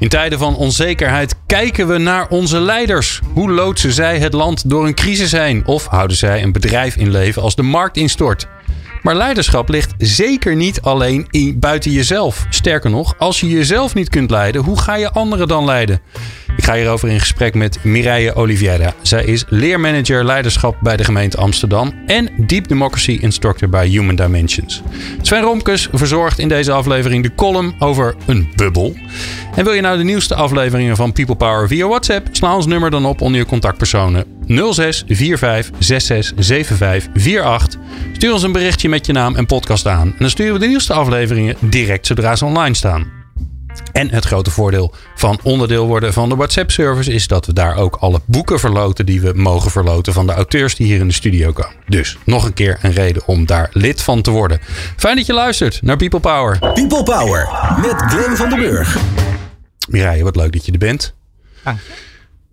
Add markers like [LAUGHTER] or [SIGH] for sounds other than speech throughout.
In tijden van onzekerheid kijken we naar onze leiders. Hoe loodsen zij het land door een crisis heen? Of houden zij een bedrijf in leven als de markt instort? Maar leiderschap ligt zeker niet alleen in, buiten jezelf. Sterker nog, als je jezelf niet kunt leiden, hoe ga je anderen dan leiden? Ik ga hierover in gesprek met Mireille Oliveira. Zij is leermanager leiderschap bij de gemeente Amsterdam en Deep Democracy Instructor bij Human Dimensions. Sven Romkes verzorgt in deze aflevering de column over een bubbel. En wil je nou de nieuwste afleveringen van People Power via WhatsApp? Sla ons nummer dan op onder je contactpersonen 06 45 66 75 48. Stuur ons een berichtje met je naam en podcast aan. En dan sturen we de nieuwste afleveringen direct zodra ze online staan. En het grote voordeel van onderdeel worden van de WhatsApp-service is dat we daar ook alle boeken verloten die we mogen verloten van de auteurs die hier in de studio komen. Dus nog een keer een reden om daar lid van te worden. Fijn dat je luistert naar People Power. People Power met Glenn van der Burg. Mireille, wat leuk dat je er bent. Dank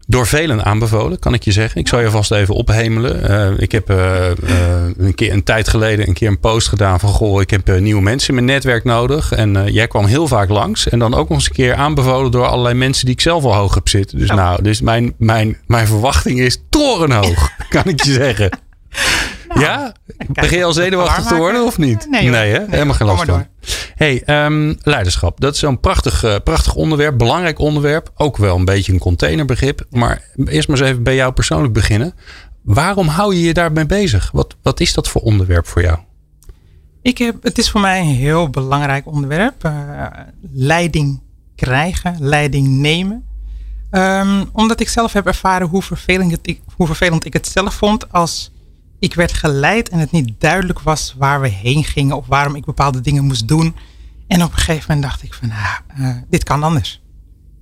Door velen aanbevolen, kan ik je zeggen. Ik zal je vast even ophemelen. Uh, ik heb uh, uh, een, keer, een tijd geleden een keer een post gedaan van... goh, ik heb nieuwe mensen in mijn netwerk nodig. En jij kwam heel vaak langs. En dan ook nog eens een keer aanbevolen door allerlei mensen... die ik zelf al hoog heb zitten. Dus, nou, dus mijn, mijn, mijn verwachting is torenhoog, kan ik je zeggen. [LAUGHS] Ja? Begin je al zenuwachtig te worden of niet? Nee, nee, hè? helemaal geen last van. Hey, um, leiderschap. Dat is zo'n prachtig, uh, prachtig onderwerp. Belangrijk onderwerp. Ook wel een beetje een containerbegrip. Maar eerst maar eens even bij jou persoonlijk beginnen. Waarom hou je je daarmee bezig? Wat, wat is dat voor onderwerp voor jou? Ik heb, het is voor mij een heel belangrijk onderwerp. Uh, leiding krijgen, leiding nemen. Um, omdat ik zelf heb ervaren hoe vervelend, hoe vervelend ik het zelf vond als ik werd geleid en het niet duidelijk was waar we heen gingen of waarom ik bepaalde dingen moest doen. En op een gegeven moment dacht ik van, ah, uh, dit kan anders.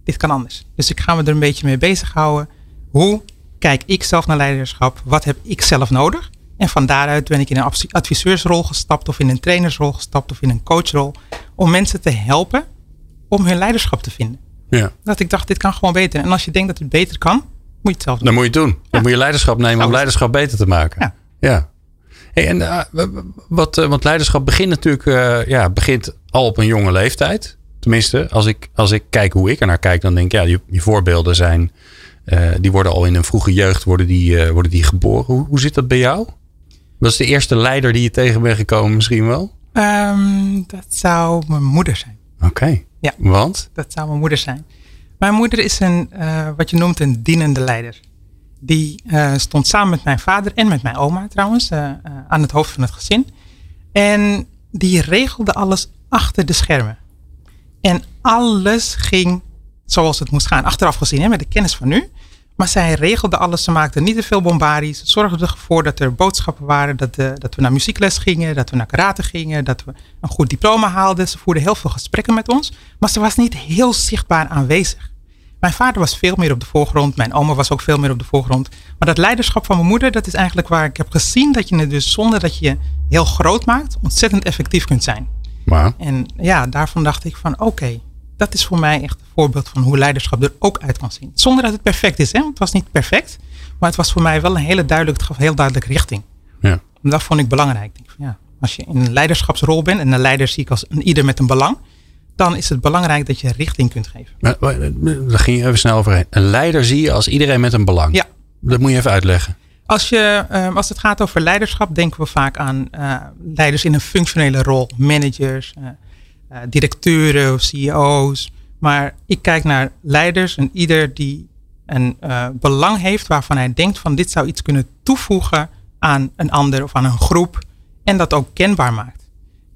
Dit kan anders. Dus ik ga me er een beetje mee bezighouden. Hoe kijk ik zelf naar leiderschap? Wat heb ik zelf nodig? En van daaruit ben ik in een adviseursrol gestapt of in een trainersrol gestapt of in een coachrol. Om mensen te helpen om hun leiderschap te vinden. Ja. Dat ik dacht, dit kan gewoon beter. En als je denkt dat het beter kan, moet je het zelf doen. Dan moet je het doen. Dan ja. moet je leiderschap nemen om leiderschap beter te maken. Ja. Ja. Hey, en uh, wat, uh, want leiderschap begint natuurlijk uh, ja, begint al op een jonge leeftijd. Tenminste, als ik, als ik kijk hoe ik er naar kijk, dan denk ik, ja, die, die voorbeelden zijn, die worden al in een vroege jeugd worden die, worden die geboren. Hoe, hoe zit dat bij jou? Wat is de eerste leider die je tegen bent gekomen misschien wel? Um, dat zou mijn moeder zijn. Oké. Okay. Ja. Want? Dat zou mijn moeder zijn. Mijn moeder is een, wat je noemt een dienende leider. Die uh, stond samen met mijn vader en met mijn oma trouwens uh, uh, aan het hoofd van het gezin. En die regelde alles achter de schermen. En alles ging zoals het moest gaan. Achteraf gezien, hè, met de kennis van nu. Maar zij regelde alles. Ze maakte niet te veel bombaries. Ze zorgde ervoor dat er boodschappen waren. Dat, de, dat we naar muziekles gingen. Dat we naar karate gingen. Dat we een goed diploma haalden. Ze voerde heel veel gesprekken met ons. Maar ze was niet heel zichtbaar aanwezig. Mijn vader was veel meer op de voorgrond. Mijn oma was ook veel meer op de voorgrond. Maar dat leiderschap van mijn moeder, dat is eigenlijk waar ik heb gezien dat je het dus zonder dat je je heel groot maakt, ontzettend effectief kunt zijn. Maar. En ja, daarvan dacht ik van oké, okay, dat is voor mij echt een voorbeeld van hoe leiderschap er ook uit kan zien. Zonder dat het perfect is, hè? het was niet perfect. Maar het was voor mij wel een hele duidelijk, het gaf heel duidelijk richting. Ja. En dat vond ik belangrijk. Ik van, ja, als je in een leiderschapsrol bent en een leider zie ik als een ieder met een belang dan is het belangrijk dat je richting kunt geven. Maar, daar ging je even snel overheen. Een leider zie je als iedereen met een belang. Ja. Dat moet je even uitleggen. Als, je, als het gaat over leiderschap, denken we vaak aan uh, leiders in een functionele rol. Managers, uh, uh, directeuren of CEO's. Maar ik kijk naar leiders en ieder die een belang heeft waarvan hij denkt van dit zou iets kunnen toevoegen aan een ander of aan een groep. En dat ook kenbaar maakt.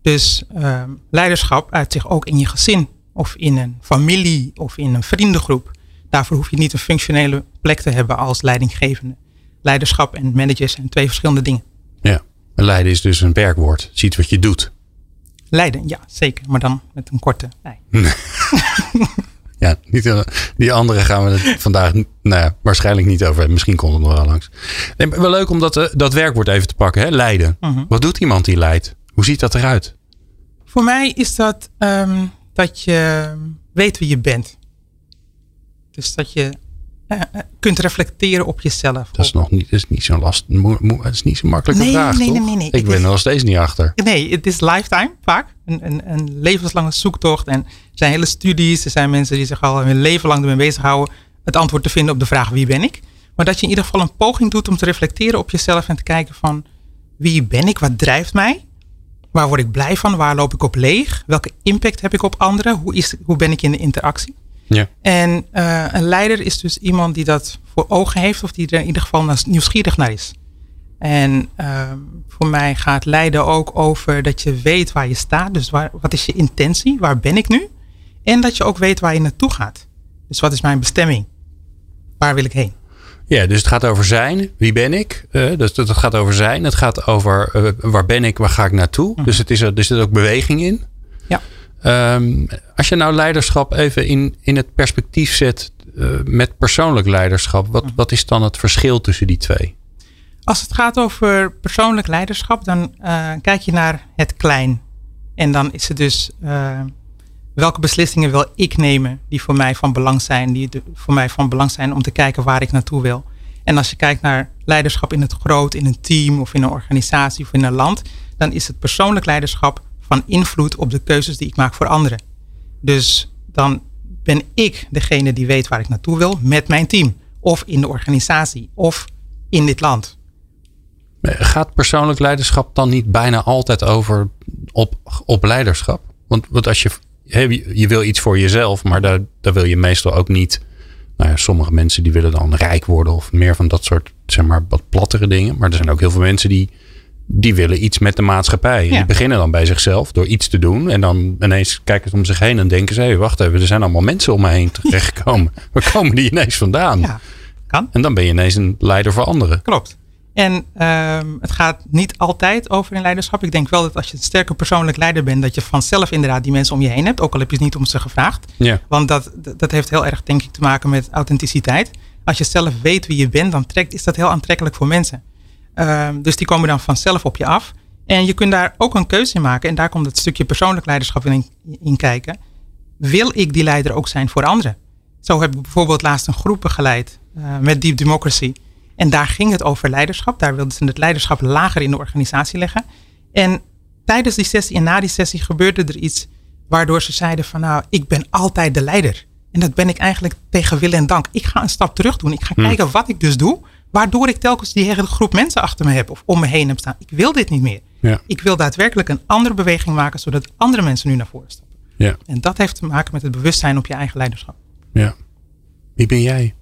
Dus uh, leiderschap uit zich ook in je gezin of in een familie of in een vriendengroep. Daarvoor hoef je niet een functionele plek te hebben als leidinggevende. Leiderschap en manager zijn twee verschillende dingen. Ja, leiden is dus een werkwoord. Ziet wat je doet. Leiden, ja, zeker. Maar dan met een korte lijn. [LAUGHS] Ja, niet, eh, die andere gaan we het vandaag nou ja, waarschijnlijk niet over hebben. Misschien komt het nog wel langs. Nee, wel leuk om dat, eh, dat werkwoord even te pakken. Hè? Leiden. Mhm. Wat doet iemand die leidt? Hoe ziet dat eruit? Voor mij is dat ehm, dat je weet wie je bent. Dus dat je eh, eh, kunt reflecteren op jezelf. Dat is nog niet, is niet zo'n last. Het is niet zo'n makkelijke Nee, vraag. nee, toch? nee, nee, nee. Ik Het ben is- er nog steeds niet achter. Nee, het is lifetime vaak. Een, een, een levenslange zoektocht. En er zijn hele studies. Er zijn mensen die zich al hun leven lang ermee bezighouden. Het antwoord te vinden op de vraag wie ben ik. Maar dat je in ieder geval een poging doet om te reflecteren op jezelf. En te kijken van wie ben ik? Wat drijft mij? Waar word ik blij van? Waar loop ik op leeg? Welke impact heb ik op anderen? Hoe, is, hoe ben ik in de interactie? Ja. En eh, een leider is dus iemand die dat voor ogen heeft. Of die er in ieder geval nieuwsgierig naar is. En ehm, voor mij gaat leiden ook over dat je weet waar je staat. Dus waar, wat is je intentie? Waar ben ik nu? En dat je ook weet waar je naartoe gaat. Dus wat is mijn bestemming? Waar wil ik heen? Ja, dus het gaat over zijn. Wie ben ik? Eh, dus het gaat over zijn. Het gaat over eh, waar ben ik? Waar ga ik naartoe? Dus het is er, er zit ook beweging in. Ja. Ehm, als je nou leiderschap even in, in het perspectief zet eh, met persoonlijk leiderschap. Wat, wat is dan het verschil tussen die twee? Als het gaat over persoonlijk leiderschap, dan kijk je naar het klein. En dan is het dus welke beslissingen wil ik nemen die voor mij van belang zijn, die voor mij van belang zijn om te kijken waar ik naartoe wil. En als je kijkt naar leiderschap in het groot, in een team of in een organisatie of in een land, dan is het persoonlijk leiderschap van invloed op de keuzes die ik maak voor anderen. Dus dan ben ik degene die weet waar ik naartoe wil met mijn team. Of in de organisatie of in dit land. Gaat persoonlijk leiderschap dan niet bijna altijd over op, op leiderschap? Want, want als je, je je wil iets voor jezelf, maar daar, daar wil je meestal ook niet. Nou ja, sommige mensen die willen dan rijk worden of meer van dat soort, zeg maar, wat plattere dingen. Maar er zijn ook heel veel mensen die, die willen iets met de maatschappij. Ja. Die beginnen dan bij zichzelf door iets te doen. En dan ineens kijken ze om zich heen en denken ze, hé, wacht even, er zijn allemaal mensen om me heen terechtgekomen. [LAUGHS] Waar komen die ineens vandaan? Ja, kan. En dan ben je ineens een leider voor anderen. Klopt. En ehm, het gaat niet altijd over in leiderschap. Ik denk wel dat als je een sterke persoonlijk leider bent, dat je vanzelf inderdaad die mensen om je heen hebt. Ook al heb je het niet om ze gevraagd. Ja. Want dat, dat heeft heel erg, denk ik, te maken met authenticiteit. Als je zelf weet wie je bent, dan trekt, is dat heel aantrekkelijk voor mensen. Ehm, dus die komen dan vanzelf op je af. En je kunt daar ook een keuze in maken. En daar komt het stukje persoonlijk leiderschap in, in kijken. Wil ik die leider ook zijn voor anderen? Zo heb ik bijvoorbeeld laatst een groep begeleid eh, met Deep Democracy. En daar ging het over leiderschap. Daar wilden ze het leiderschap lager in de organisatie leggen. En tijdens die sessie en na die sessie gebeurde er iets waardoor ze zeiden van nou, ik ben altijd de leider. En dat ben ik eigenlijk tegen wil en dank. Ik ga een stap terug doen. Ik ga kijken wat ik dus doe. Waardoor ik telkens die hele groep mensen achter me heb of om me heen heb staan. Ik wil dit niet meer. Ja. Ik wil daadwerkelijk een andere beweging maken zodat andere mensen nu naar voren stappen. Ja. En dat heeft te maken met het bewustzijn op je eigen leiderschap. Ja. Wie ben jij?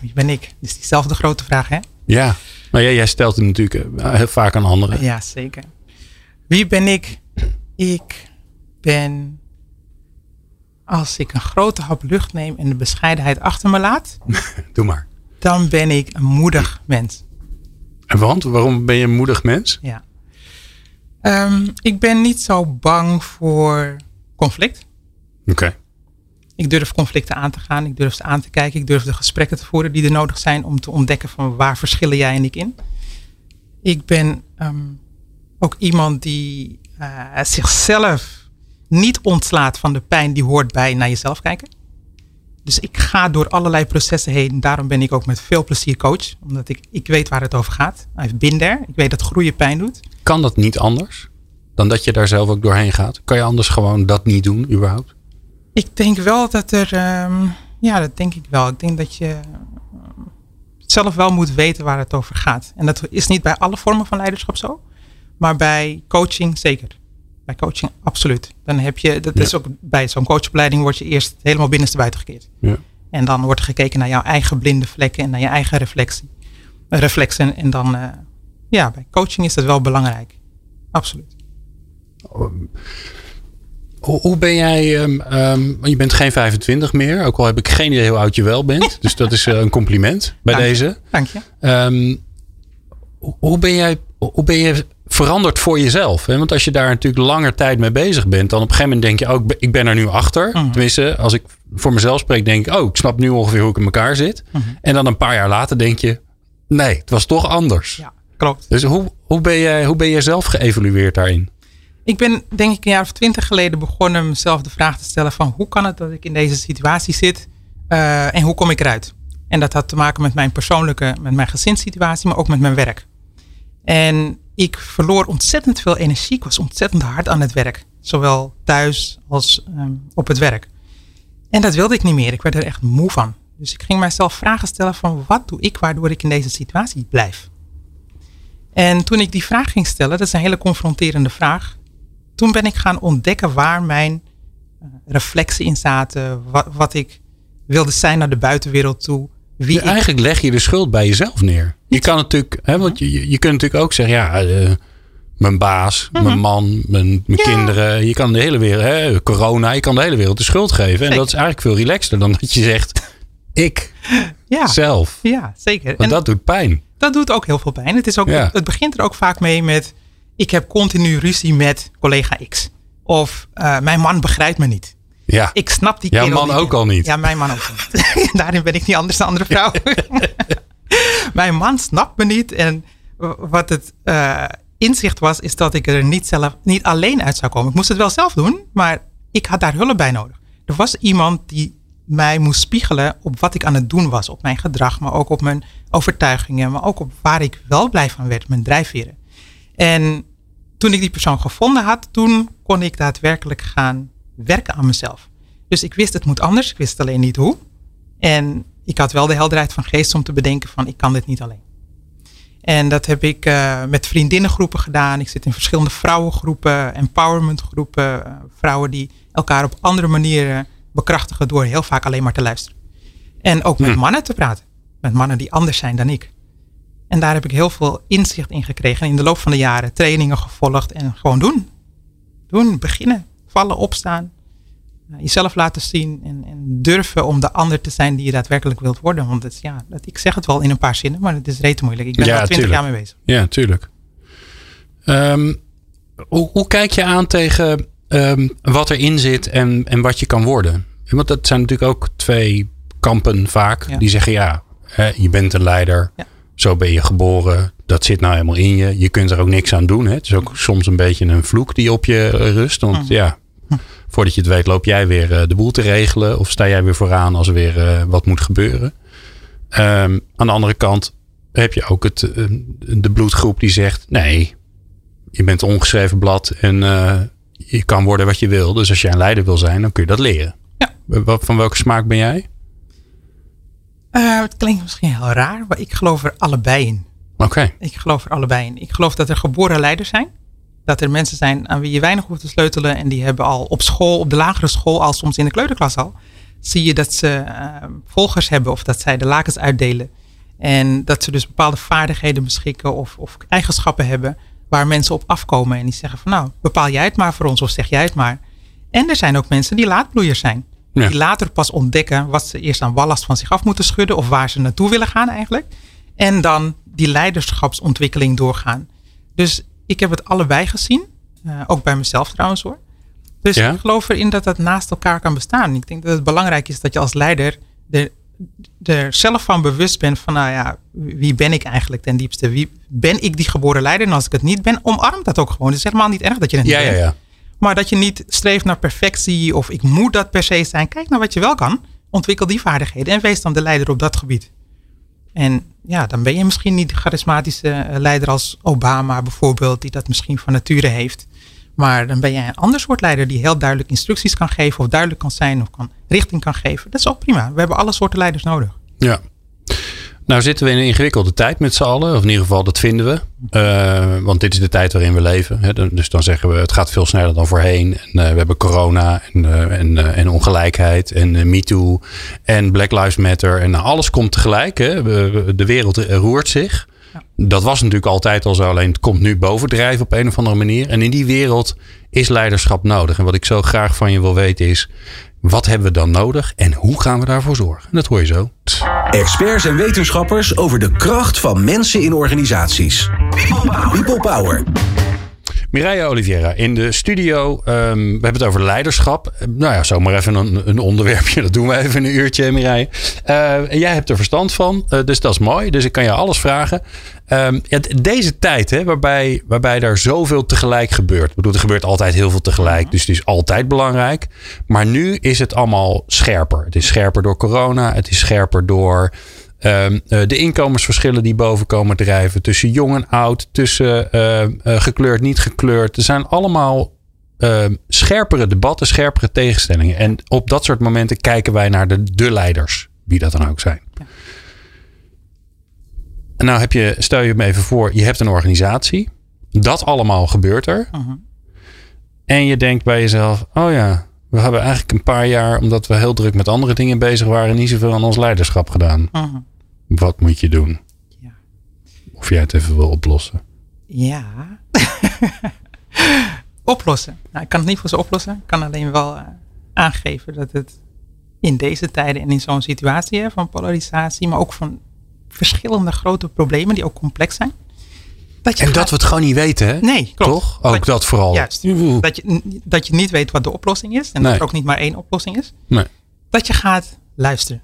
Wie ben ik? Is diezelfde grote vraag, hè? Ja. Nou ja, jij stelt het natuurlijk eh, heel vaak aan anderen. Ja, zeker. Wie ben ik? Ik ben, als ik een grote hap lucht neem en de bescheidenheid achter me laat, [LAUGHS] Doe maar. dan ben ik een moedig mens. En want? Waarom ben je een moedig mens? Ja. Ehm, ik ben niet zo bang voor conflict. Oké. Ik durf conflicten aan te gaan. Ik durf ze aan te kijken. Ik durf de gesprekken te voeren die er nodig zijn om te ontdekken van waar verschillen jij en ik in. Ik ben ehm, ook iemand die eh, zichzelf niet ontslaat van de pijn die hoort bij naar jezelf kijken. Dus ik ga door allerlei processen heen. Daarom ben ik ook met veel plezier coach. Omdat ik, ik weet waar het over gaat. I've been there. Ik weet dat groeien pijn doet. Kan dat niet anders? Dan dat je daar zelf ook doorheen gaat? Kan je anders gewoon dat niet doen, überhaupt? Ik denk wel dat er, ehm, ja, dat denk ik wel. Ik denk dat je ehm, zelf wel moet weten waar het over gaat. En dat is niet bij alle vormen van leiderschap zo, maar bij coaching zeker. Bij coaching absoluut. Dan heb je, dat Ja. is ook bij zo'n coachopleiding word je eerst helemaal binnenstebuiten gekeerd. Ja. En dan wordt er gekeken naar jouw eigen blinde vlekken en naar je eigen reflectie, reflexen. En dan, eh, ja, bij coaching is dat wel belangrijk. Absoluut. Hoe, hoe ben jij, ehm, ehm, je bent geen 25 meer, ook al heb ik geen idee hoe oud je wel bent. dus dat is eh, een compliment bij Dank je. deze. Dank je. Ehm, hoe- ben jij, hoe ben je verandert voor jezelf. Hè? Want als je daar natuurlijk langer tijd mee bezig bent, dan op een gegeven moment denk je ook, ik ben er nu achter. Mhm. Tenminste, als ik voor mezelf spreek, denk ik, oh, ik snap nu ongeveer hoe ik in elkaar zit. Mhm. En dan een paar jaar later denk je, nee, het was toch anders. Ja, klopt. Dus hoe, hoe, ben jij, hoe ben jij zelf geëvalueerd daarin? Ik ben denk ik een jaar of twintig geleden begonnen mezelf de vraag te stellen van hoe kan het dat ik in deze situatie zit eh, en hoe kom ik eruit? En dat had te maken met mijn persoonlijke, met mijn gezinssituatie, maar ook met mijn werk. En ik verloor ontzettend veel energie. Ik was ontzettend hard aan het werk. Zowel thuis als ehm, op het werk. En dat wilde ik niet meer. Ik werd er echt moe van. Dus ik ging mijzelf vragen stellen van wat doe ik waardoor ik in deze situatie blijf? En toen ik die vraag ging stellen, dat is een hele confronterende vraag. Toen ben ik gaan ontdekken waar mijn uh, reflexen in zaten. Wat, wat, ik wilde zijn naar de buitenwereld toe. Wie eigenlijk leg je de schuld bij jezelf neer. Je kan natuurlijk, hè, want je, je kunt natuurlijk ook zeggen, ja, uh, mijn baas, mm -hmm. mijn man, mijn, mijn ja. kinderen. Je kan de hele wereld, hè, corona, je kan de hele wereld de schuld geven. Zeker. En dat is eigenlijk veel relaxter dan dat je zegt, [LAUGHS] ik ja. zelf. Ja, zeker. Want dat doet pijn. Dat doet ook heel veel pijn. Het, is ook, ja. het begint er ook vaak mee met, ik heb continu ruzie met collega X. Of uh, mijn man begrijpt me niet. Ja. Ik snap die Jouw man ook al niet. Ja, mijn man ook niet. [LAUGHS] Daarin ben ik niet anders dan andere vrouwen. [LAUGHS] mijn man snapt me niet. En wat het uh, inzicht was, is dat ik er niet, zelf, niet alleen uit zou komen. Ik moest het wel zelf doen, maar ik had daar hulp bij nodig. Er was iemand die mij moest spiegelen op wat ik aan het doen was. Op mijn gedrag, maar ook op mijn overtuigingen. Maar ook op waar ik wel blij van werd, mijn drijfveren. En toen ik die persoon gevonden had, toen kon ik daadwerkelijk gaan werken aan mezelf. Dus ik wist het moet anders, ik wist alleen niet hoe. En ik had wel de helderheid van geest om te bedenken van ik kan dit niet alleen. En dat heb ik uh, met vriendinnengroepen gedaan. Ik zit in verschillende vrouwengroepen, empowermentgroepen. Uh, vrouwen die elkaar op andere manieren bekrachtigen door heel vaak alleen maar te luisteren. En ook met hm. mannen te praten. Met mannen die anders zijn dan ik. En daar heb ik heel veel inzicht in gekregen. En in de loop van de jaren trainingen gevolgd en gewoon doen. Doen, beginnen, vallen, opstaan. Jezelf laten zien en, en, durven om de ander te zijn die je daadwerkelijk wilt worden. Want het, ja, dat, ik zeg het wel in een paar zinnen, maar het is rete moeilijk. Ik ben ja, er twintig jaar mee bezig. Ja, tuurlijk. Um, hoe, hoe, kijk je aan tegen um, wat erin zit en, en wat je kan worden? Want dat zijn natuurlijk ook twee kampen vaak. Ja. Die zeggen ja, hè, je bent een leider. Ja. Zo ben je geboren. Dat zit nou helemaal in je. Je kunt er ook niks aan doen. Hè. Het is ook soms een beetje een vloek die op je rust. Want Mhm. ja, voordat je het weet loop jij weer uh, de boel te regelen. Of sta jij weer vooraan als er weer uh, wat moet gebeuren. Um, aan de andere kant heb je ook het, uh, de bloedgroep die zegt... Nee, je bent ongeschreven blad en uh, je kan worden wat je wil. Dus als jij een leider wil zijn, dan kun je dat leren. Ja. Van welke smaak ben jij? Uh, het klinkt misschien heel raar, maar ik geloof er allebei in. Oké. Okay. Ik geloof er allebei in. Ik geloof dat er geboren leiders zijn. Dat er mensen zijn aan wie je weinig hoeft te sleutelen. En die hebben al op school, op de lagere school, al soms in de kleuterklas al. Zie je dat ze uh, volgers hebben of dat zij de lakens uitdelen. En dat ze dus bepaalde vaardigheden beschikken of, of eigenschappen hebben waar mensen op afkomen. En die zeggen van nou, bepaal jij het maar voor ons of zeg jij het maar. En er zijn ook mensen die laatbloeiers zijn. Ja. Die later pas ontdekken wat ze eerst aan ballast van zich af moeten schudden. Of waar ze naartoe willen gaan eigenlijk. En dan die leiderschapsontwikkeling doorgaan. Dus ik heb het allebei gezien. Uh, ook bij mezelf trouwens hoor. Dus Ja? ik geloof erin dat dat naast elkaar kan bestaan. Ik denk dat het belangrijk is dat je als leider er, er zelf van bewust bent van nou ja, wie ben ik eigenlijk ten diepste? Wie ben ik die geboren leider? En als ik het niet ben, omarm dat ook gewoon. Het is helemaal niet erg dat je het niet Ja, ja, bent. ja. Maar dat je niet streeft naar perfectie of ik moet dat per se zijn. Kijk naar wat je wel kan. Ontwikkel die vaardigheden en wees dan de leider op dat gebied. En ja, dan ben je misschien niet de charismatische eh, leider als Obama bijvoorbeeld, die dat misschien van nature heeft. Maar dan ben jij een ander soort leider die heel duidelijk instructies kan geven of duidelijk kan zijn of kan richting kan geven. Dat is ook prima. We hebben alle soorten leiders nodig. Ja. Nou zitten we in een ingewikkelde tijd met z'n allen. Of in ieder geval, dat vinden we. Uh, want dit is de tijd waarin we leven. Hè. Dus dan zeggen we, het gaat veel sneller dan voorheen. En, uh, we hebben corona en, uh, en, en ongelijkheid en MeToo en Black Lives Matter. En alles komt tegelijk. Hè. De wereld roert zich. Ja. Dat was natuurlijk altijd al zo. Alleen het komt nu bovendrijven op een of andere manier. En in die wereld is leiderschap nodig. En wat ik zo graag van je wil weten is... Wat hebben we dan nodig en hoe gaan we daarvoor zorgen? En dat hoor je zo. Experts en wetenschappers over de kracht van mensen in organisaties. People Power. Mireille Oliveira in de studio. Ehm, we hebben het over leiderschap. Nou ja, zomaar even een, een onderwerpje. [LAUGHS] Dat doen we even een uurtje, Mireille. En jij hebt er verstand van. Uh, dus dat is mooi. Dus ik kan je alles vragen. Ja, deze tijd, hè, waarbij, waarbij er zoveel tegelijk gebeurt. Ik bedoel, er gebeurt altijd heel veel tegelijk. Dus het is altijd belangrijk. Maar nu is het allemaal scherper. Het is scherper door corona. Het is scherper door Ehm, eh, de inkomensverschillen die boven komen drijven tussen jong en oud, tussen uh, gekleurd, niet gekleurd. Er zijn allemaal ehm, scherpere debatten, scherpere tegenstellingen. En op dat soort momenten kijken wij naar de, de leiders, wie dat dan ook zijn. Ja. En nou heb je, stel je me even voor, je hebt een organisatie. Dat allemaal gebeurt er. Uh-huh. En je denkt bij jezelf, oh ja, we hebben eigenlijk een paar jaar, omdat we heel druk met andere dingen bezig waren, niet zoveel aan ons leiderschap gedaan. Uh-huh. Wat moet je doen? Ja. Of jij het even wil oplossen? Ja. [LAUGHS] oplossen. Nou, ik kan het niet voor ze oplossen. Ik kan alleen wel uh, aangeven dat het in deze tijden en in zo'n situatie hè, van polarisatie, maar ook van verschillende grote problemen die ook complex zijn. Dat en dat we het gewoon niet weten, hè? Nee, klopt. Toch? Ook dat, vooral. Juist. Dat je, dat je niet weet wat de oplossing is. En dat er ook niet maar één oplossing is. Nee. Dat je gaat luisteren.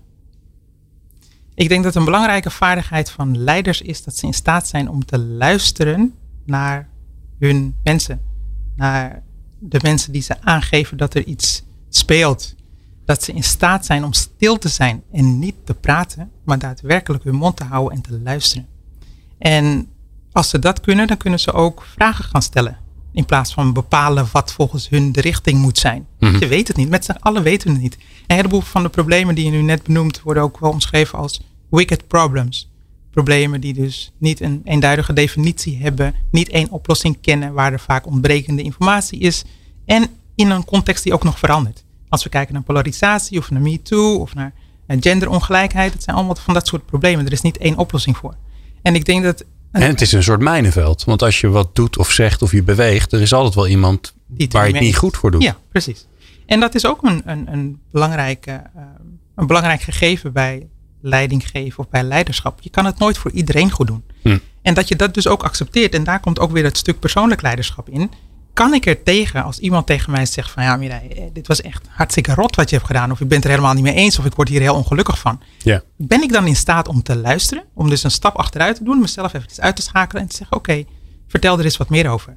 Ik denk dat een belangrijke vaardigheid van leiders is dat ze in staat zijn om te luisteren naar hun mensen. Naar de mensen die ze aangeven dat er iets speelt. Dat ze in staat zijn om stil te zijn en niet te praten, maar daadwerkelijk hun mond te houden en te luisteren. En als ze dat kunnen, dan kunnen ze ook vragen gaan stellen. In plaats van bepalen wat volgens hun de richting moet zijn. Mm Je weet het niet. Met z'n allen weten we het niet. Een heleboel van de problemen die je nu net benoemt, worden ook wel omschreven als wicked problems. Problemen die dus niet een eenduidige definitie hebben, niet één oplossing kennen, waar er vaak ontbrekende informatie is. En in een context die ook nog verandert. Als we kijken naar polarisatie of naar MeToo of naar genderongelijkheid, het zijn allemaal van dat soort problemen. Er is niet één oplossing voor. En ik denk dat en het is een soort mijnenveld. Want als je wat doet of zegt of je beweegt, er is altijd wel iemand waar je het niet goed voor doet. Ja, precies. En dat is ook een, een, een, belangrijke, uh, een belangrijk gegeven bij leiding geven of bij leiderschap. Je kan het nooit voor iedereen goed doen. Hm. En dat je dat dus ook accepteert. En daar komt ook weer het stuk persoonlijk leiderschap in kan ik er tegen als iemand tegen mij zegt van ja Mireille, eh, dit was echt hartstikke rot wat je hebt gedaan. Of ik ben het er helemaal niet mee eens of ik word hier heel ongelukkig van. Ja. Ben ik dan in staat om te luisteren? Om dus een stap achteruit te doen, mezelf even uit te schakelen en te zeggen oké, vertel er eens wat meer over.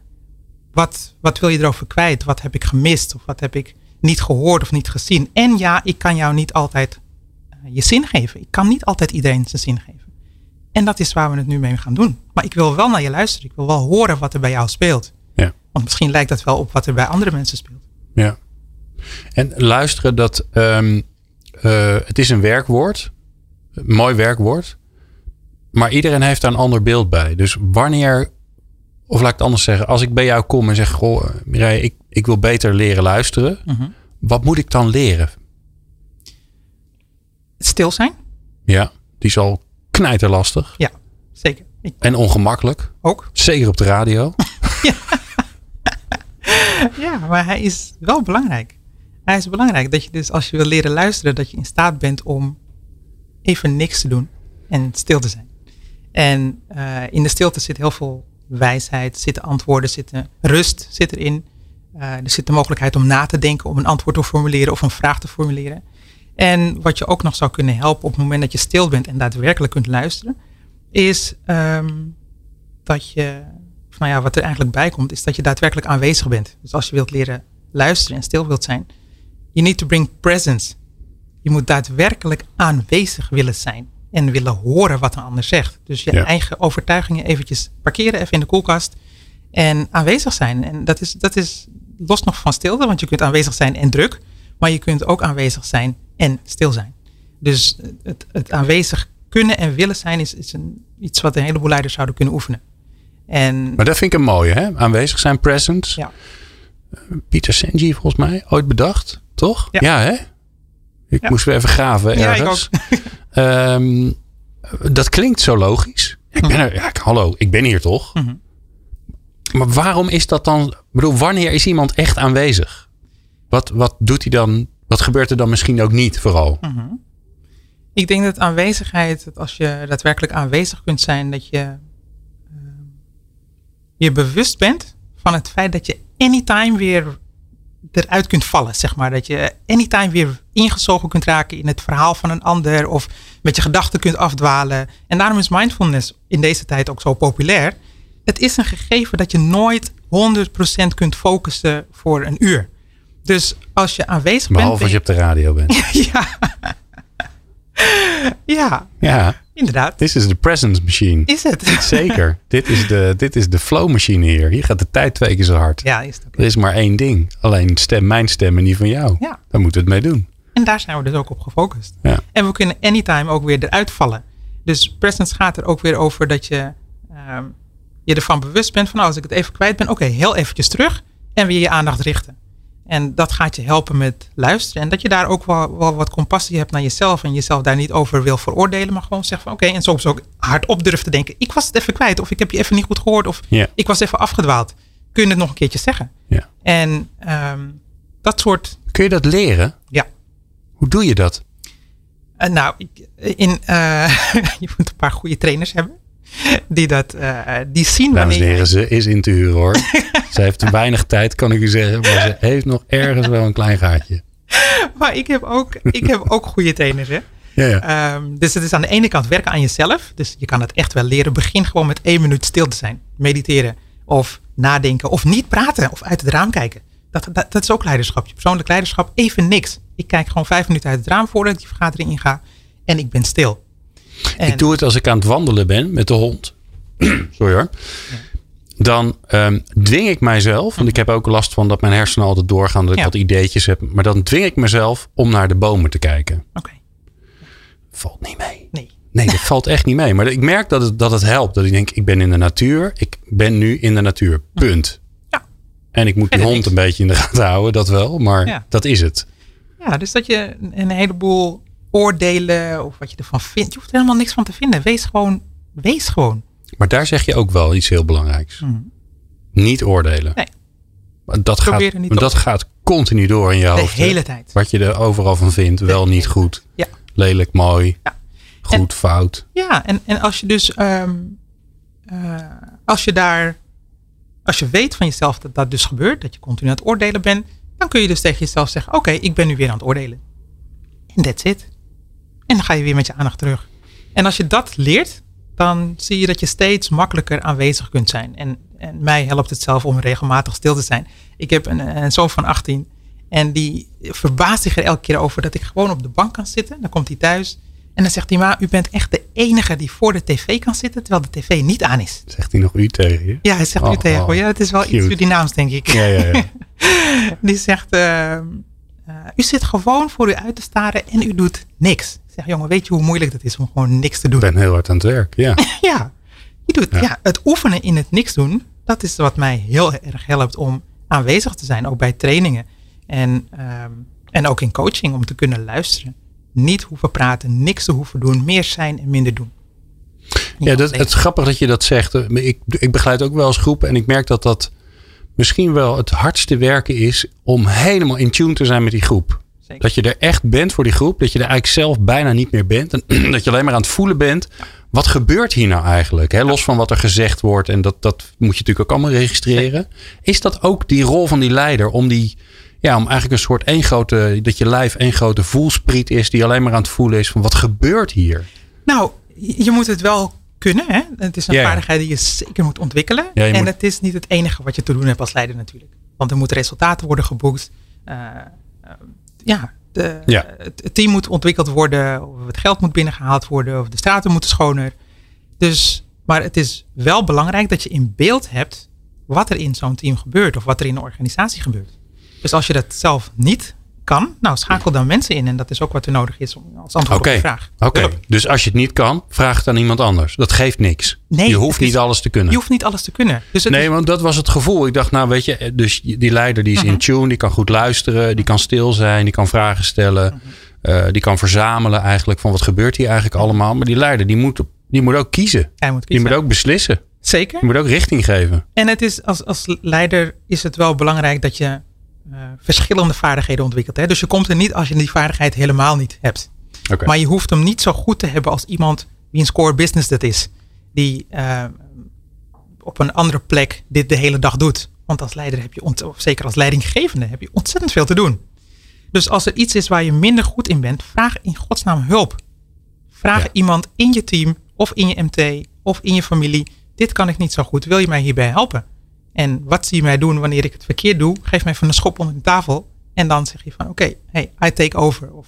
Wat, wat wil je erover kwijt? Wat heb ik gemist? Of wat heb ik niet gehoord of niet gezien? En ja, ik kan jou niet altijd uh, je zin geven. Ik kan niet altijd iedereen zijn zin geven. En dat is waar we het nu mee gaan doen. Maar ik wil wel naar je luisteren. Ik wil wel horen wat er bij jou speelt. Want misschien lijkt dat wel op wat er bij andere mensen speelt. Ja. En luisteren, dat um, uh, het is een werkwoord. Een mooi werkwoord. Maar iedereen heeft daar een ander beeld bij. Dus wanneer, of laat ik het anders zeggen. Als ik bij jou kom en zeg, goh Mireille, ik, ik wil beter leren luisteren. Uh-huh. Wat moet ik dan leren? Stil zijn. Ja, die is al knijterlastig. Ja, zeker. En ongemakkelijk. Ook. Zeker op de radio. [LAUGHS] [LAUGHS] ja. [LAUGHS] ja, maar hij is wel belangrijk. Hij is belangrijk dat je dus als je wil leren luisteren, dat je in staat bent om even niks te doen en stil te zijn. En uh, in de stilte zit heel veel wijsheid, zitten antwoorden, zitten rust zit erin. Uh, er zit de mogelijkheid om na te denken, om een antwoord te formuleren of een vraag te formuleren. En wat je ook nog zou kunnen helpen op het moment dat je stil bent en daadwerkelijk kunt luisteren, is um, dat je nou ja, wat er eigenlijk bij komt, is dat je daadwerkelijk aanwezig bent. Dus als je wilt leren luisteren en stil wilt zijn, you need to bring presence. Je moet daadwerkelijk aanwezig willen zijn en willen horen wat een ander zegt. Dus je eigen overtuigingen eventjes parkeren, even in de koelkast en aanwezig zijn. En dat is, dat is los nog van stilte, want je kunt aanwezig zijn en druk, maar je kunt ook aanwezig zijn en stil zijn. Dus het, het aanwezig kunnen en willen zijn is, is een, iets wat een heleboel leiders zouden kunnen oefenen. En, maar dat vind ik een mooie, hè? Aanwezig zijn, present. Ja. Pieter Senji volgens mij, ooit bedacht, toch? Ja, hè? Ik moest weer even graven ergens. Ja, [LAUGHS] um, dat klinkt zo logisch. Ik ben er, ja, hallo, ik ben hier toch? Mhm. Maar waarom is dat dan? Ik bedoel, wanneer is iemand echt aanwezig? Wat, wat doet hij dan? Wat gebeurt er dan misschien ook niet vooral? Mhm. Ik denk dat aanwezigheid, dat als je daadwerkelijk aanwezig kunt zijn, dat je je bewust bent van het feit dat je anytime weer eruit kunt vallen, zeg maar. Dat je anytime weer ingezogen kunt raken in het verhaal van een ander of met je gedachten kunt afdwalen. En daarom is mindfulness in deze tijd ook zo populair. Het is een gegeven dat je nooit 100% kunt focussen voor een uur. Dus als je aanwezig Behalve bent. als je op de radio bent. [LAUGHS] ja. ja, Ja, inderdaad. this is the presence machine. Is het? Zeker. [LAUGHS] dit, is de, dit is de flow machine hier. Hier gaat de tijd twee keer zo hard. Ja, is het ook. Er is maar één ding. Alleen stem, mijn stem en die van jou. Ja. Daar moeten we het mee doen. En daar zijn we dus ook op gefocust. Ja. En we kunnen anytime ook weer eruit vallen. Dus presence gaat er ook weer over dat je ehm, je ervan bewust bent van nou, als ik het even kwijt ben, oké, heel eventjes terug en weer je aandacht richten. En dat gaat je helpen met luisteren. En dat je daar ook wel, wel wat compassie hebt naar jezelf. En jezelf daar niet over wil veroordelen. Maar gewoon zeggen van oké. en soms ook hardop durft te denken. Ik was het even kwijt. Of ik heb je even niet goed gehoord. Of ik was even afgedwaald. Kun je het nog een keertje zeggen? Ja. En ehm, dat soort Kun je dat leren? ja, Hoe doe je dat? Uh, nou, in, eh, [LAUGHS] je moet een paar goede trainers hebben. Die dat, eh, die zien Dames en heren, ze is in te huren hoor. [LAUGHS] ze heeft te weinig tijd, kan ik u zeggen. Maar ze heeft nog ergens wel een klein gaatje. Maar ik heb ook, ik heb ook goede trainers. Hè? [LAUGHS] Ja, ja. Ehm, dus het is aan de ene kant werken aan jezelf. Dus je kan het echt wel leren. Begin gewoon met één minuut stil te zijn. Mediteren. Of nadenken. Of niet praten. Of uit het raam kijken. Dat, dat, dat is ook leiderschap. Je persoonlijk leiderschap. Even niks. Ik kijk gewoon vijf minuten uit het raam voordat ik die vergadering inga. En ik ben stil. En, Ik doe het als ik aan het wandelen ben met de hond. [CLEARS THROAT] Sorry hoor. Dan ehm, dwing ik mijzelf, want ik heb ook last van dat mijn hersenen altijd doorgaan, dat ik wat ideetjes heb. Maar dan dwing ik mezelf om naar de bomen te kijken. Oké. Valt niet mee. Nee. Nee, dat valt echt niet mee. Maar ik merk dat het, dat het helpt. Dat ik denk, ik ben in de natuur. Ik ben nu in de natuur. Punt. Ja. En ik moet die hond een beetje in de gaten houden, dat wel. Maar Ja. dat is het. Ja, dus dat je een heleboel oordelen of wat je ervan vindt. Je hoeft er helemaal niks van te vinden. Wees gewoon. Wees gewoon. Maar daar zeg je ook wel iets heel belangrijks. Niet oordelen. Nee. Maar Dat, Probeer gaat, er niet dat op. gaat continu door in je De hoofd. hè? hele tijd. Wat je er overal van vindt. Wel niet goed. Ja. Lelijk, mooi. Ja. Goed, fout. Ja, en, en als je dus, ehm, eh, als je daar, als je weet van jezelf dat dat dus gebeurt, dat je continu aan het oordelen bent, dan kun je dus tegen jezelf zeggen, oké, ik ben nu weer aan het oordelen. En that's it. En dan ga je weer met je aandacht terug. En als je dat leert, dan zie je dat je steeds makkelijker aanwezig kunt zijn. En, en mij helpt het zelf om regelmatig stil te zijn. Ik heb een, een zoon van 18 en die verbaast zich er elke keer over dat ik gewoon op de bank kan zitten. Dan komt hij thuis en dan zegt hij, ma, u bent echt de enige die voor de tv kan zitten, terwijl de tv niet aan is. Zegt hij nog u tegen je? Ja, hij zegt Oh, u tegen oh. Ja, het is wel iets cute. Surinaams, denk ik. Ja, ja, ja. [LAUGHS] Die zegt, ehm, eh, u zit gewoon voor u uit te staren en u doet niks. Ik zeg, jongen, weet je hoe moeilijk dat is om gewoon niks te doen? Ik ben heel hard aan het werk. Ja. [LAUGHS] Ja, je doet, Ja. ja. het oefenen in het niks doen, dat is wat mij heel erg helpt om aanwezig te zijn, ook bij trainingen. En, ehm, en ook in coaching, om te kunnen luisteren. Niet hoeven praten, niks te hoeven doen, meer zijn en minder doen. Ja, dat, het is grappig dat je dat zegt. Ik, ik begeleid ook wel eens groepen en ik merk dat dat misschien wel het hardste werken is om helemaal in tune te zijn met die groep. Zeker. Dat je er echt bent voor die groep, dat je er eigenlijk zelf bijna niet meer bent en [CLEARS THROAT] dat je alleen maar aan het voelen bent. Wat gebeurt hier nou eigenlijk? Los van wat er gezegd wordt en dat, dat moet je natuurlijk ook allemaal registreren. Is dat ook die rol van die leider om die, ja, om eigenlijk een soort één grote, dat je lijf één grote voelspriet is die alleen maar aan het voelen is van wat gebeurt hier? Nou, je moet het wel kunnen. Hè? Het is een vaardigheid die je zeker moet ontwikkelen. Ja, en moet- het is niet het enige wat je te doen hebt als leider natuurlijk. Want er moeten resultaten worden geboekt. Eh, eh, ja, de, Ja. Het, het team moet ontwikkeld worden. Of het geld moet binnengehaald worden. Of de straten moeten schoner. Dus, maar het is wel belangrijk dat je in beeld hebt wat er in zo'n team gebeurt. Of wat er in een organisatie gebeurt. Dus als je dat zelf niet kan, nou schakel dan mensen in. En dat is ook wat er nodig is om, als antwoord op de vraag. oké. Hulp. dus als je het niet kan, vraag het aan iemand anders. Dat geeft niks. Nee, je hoeft is- niet alles te kunnen. Je hoeft niet alles te kunnen. Dus nee, is- want dat was het gevoel. Ik dacht, nou weet je, dus die leider die is Mhm. in tune, die kan goed luisteren, die kan stil zijn, die kan vragen stellen, Mhm. eh, die kan verzamelen eigenlijk van wat gebeurt hier eigenlijk allemaal. Maar die leider die moet, die moet ook kiezen. hij moet Die kiezen. moet ook beslissen. Zeker. Die moet ook richting geven. En het is als, als leider is het wel belangrijk dat je eh, verschillende vaardigheden ontwikkelt. Hè? Dus je komt er niet als je die vaardigheid helemaal niet hebt. Maar je hoeft hem niet zo goed te hebben als iemand wie een core business dat is. Die eh, op een andere plek dit de hele dag doet. Want als leider heb je, of zeker als leidinggevende, heb je ontzettend veel te doen. Dus als er iets is waar je minder goed in bent, vraag in godsnaam hulp. Vraag Ja. iemand in je team of in je MT of in je familie. Dit kan ik niet zo goed. Wil je mij hierbij helpen? En wat zie je mij doen wanneer ik het verkeerd doe? Geef mij even een schop onder de tafel. En dan zeg je van oké, hey, I take over. Of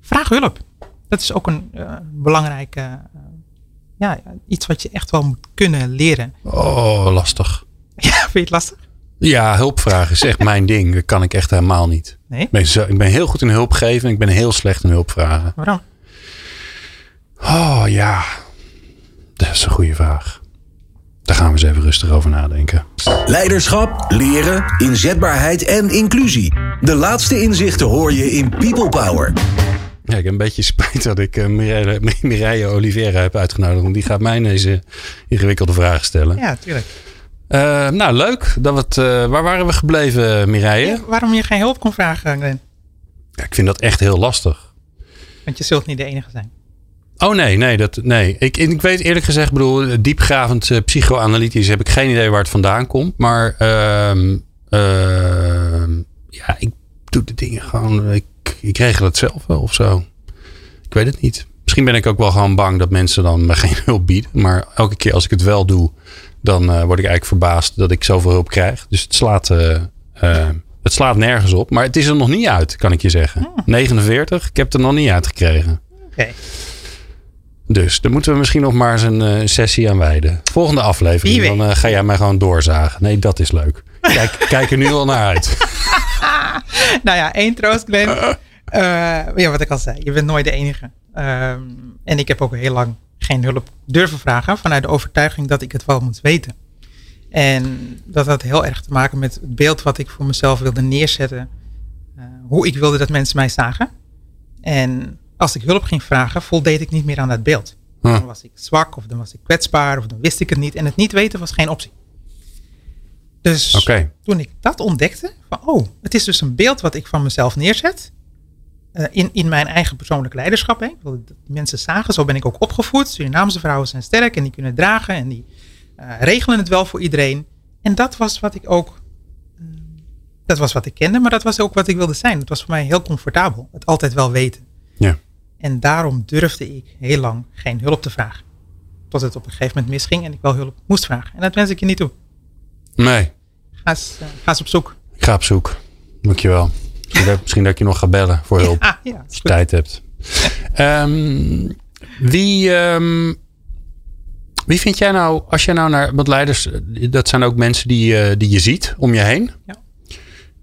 vraag hulp. Dat is ook een eh, belangrijk eh, ja, iets wat je echt wel moet kunnen leren. Oh, lastig. [LAUGHS] Ja, vind je het lastig? Ja, hulpvragen is echt mijn ding. Dat kan ik echt helemaal niet. Nee? Ik ben, zo, ik ben heel goed in hulp geven en ik ben heel slecht in hulp vragen. Waarom? Oh ja, dat is een goede vraag. Daar gaan we eens even rustig over nadenken. Leiderschap, leren, inzetbaarheid en inclusie. De laatste inzichten hoor je in People Power. Ja, ik heb een beetje spijt dat ik uh, Mireille, [LAUGHS] Mireille Oliveira heb uitgenodigd. Want die gaat mij deze ingewikkelde vragen stellen. Ja, tuurlijk. Uh, nou, leuk. Dat we het, uh, waar waren we gebleven, Mireille? Ja, waarom je geen hulp kon vragen, Glenn? Ja, ik vind dat echt heel lastig. Want je zult niet de enige zijn. Oh nee, nee. Dat, nee. Ik, ik weet eerlijk gezegd, bedoel, diepgravend uh, psychoanalytisch heb ik geen idee waar het vandaan komt. Maar uh, ja, ik doe de dingen gewoon. Ik, ik regel het zelf wel of zo. Ik weet het niet. Misschien ben ik ook wel gewoon bang dat mensen dan me [LAUGHS] geen hulp bieden. Maar elke keer als ik het wel doe, dan uh, word ik eigenlijk verbaasd dat ik zoveel hulp krijg. Dus het slaat, uh, het slaat nergens op. Maar het is er nog niet uit, kan ik je zeggen. Hmm. 49, ik heb het er nog niet uitgekregen. Oké. Okay. Dus daar moeten we misschien nog maar eens een uh, sessie aan wijden. Volgende aflevering, dan uh, ga jij mij gewoon doorzagen. Nee, dat is leuk. Kijk, [LAUGHS] kijk er nu al naar uit. [LAUGHS] nou ja, één troost, Glenn. Uh, ja, wat ik al zei, je bent nooit de enige. Um, en ik heb ook heel lang geen hulp durven vragen vanuit de overtuiging dat ik het wel moet weten. En dat had heel erg te maken met het beeld wat ik voor mezelf wilde neerzetten. Hoe ik wilde dat mensen mij zagen. En als ik hulp ging vragen, voldeed ik niet meer aan dat beeld. Huh. Dan was ik zwak of dan was ik kwetsbaar of dan wist ik het niet. En het niet weten was geen optie. Dus okay. toen ik dat ontdekte, van oh, het is dus een beeld wat ik van mezelf neerzet. Uh, in, in mijn eigen persoonlijk leiderschap. Hè. Ik wilde dat mensen zagen, zo ben ik ook opgevoed. Surinaamse vrouwen zijn sterk en die kunnen dragen en die uh, regelen het wel voor iedereen. En dat was wat ik ook, uh, dat was wat ik kende, maar dat was ook wat ik wilde zijn. Het was voor mij heel comfortabel, het altijd wel weten. Ja. En daarom durfde ik heel lang geen hulp te vragen. Tot het op een gegeven moment misging en ik wel hulp moest vragen. En dat wens ik je niet toe. Nee. Ga eens, uh, ga eens op zoek. Ik ga op zoek. Dankjewel. Misschien dat, misschien dat ik je nog ga bellen voor hulp. [LAUGHS] Ja, ja, als je tijd hebt. um, wie, um, wie vind jij nou, als jij nou naar, want leiders, dat zijn ook mensen die, uh, die je ziet om je heen. Ja.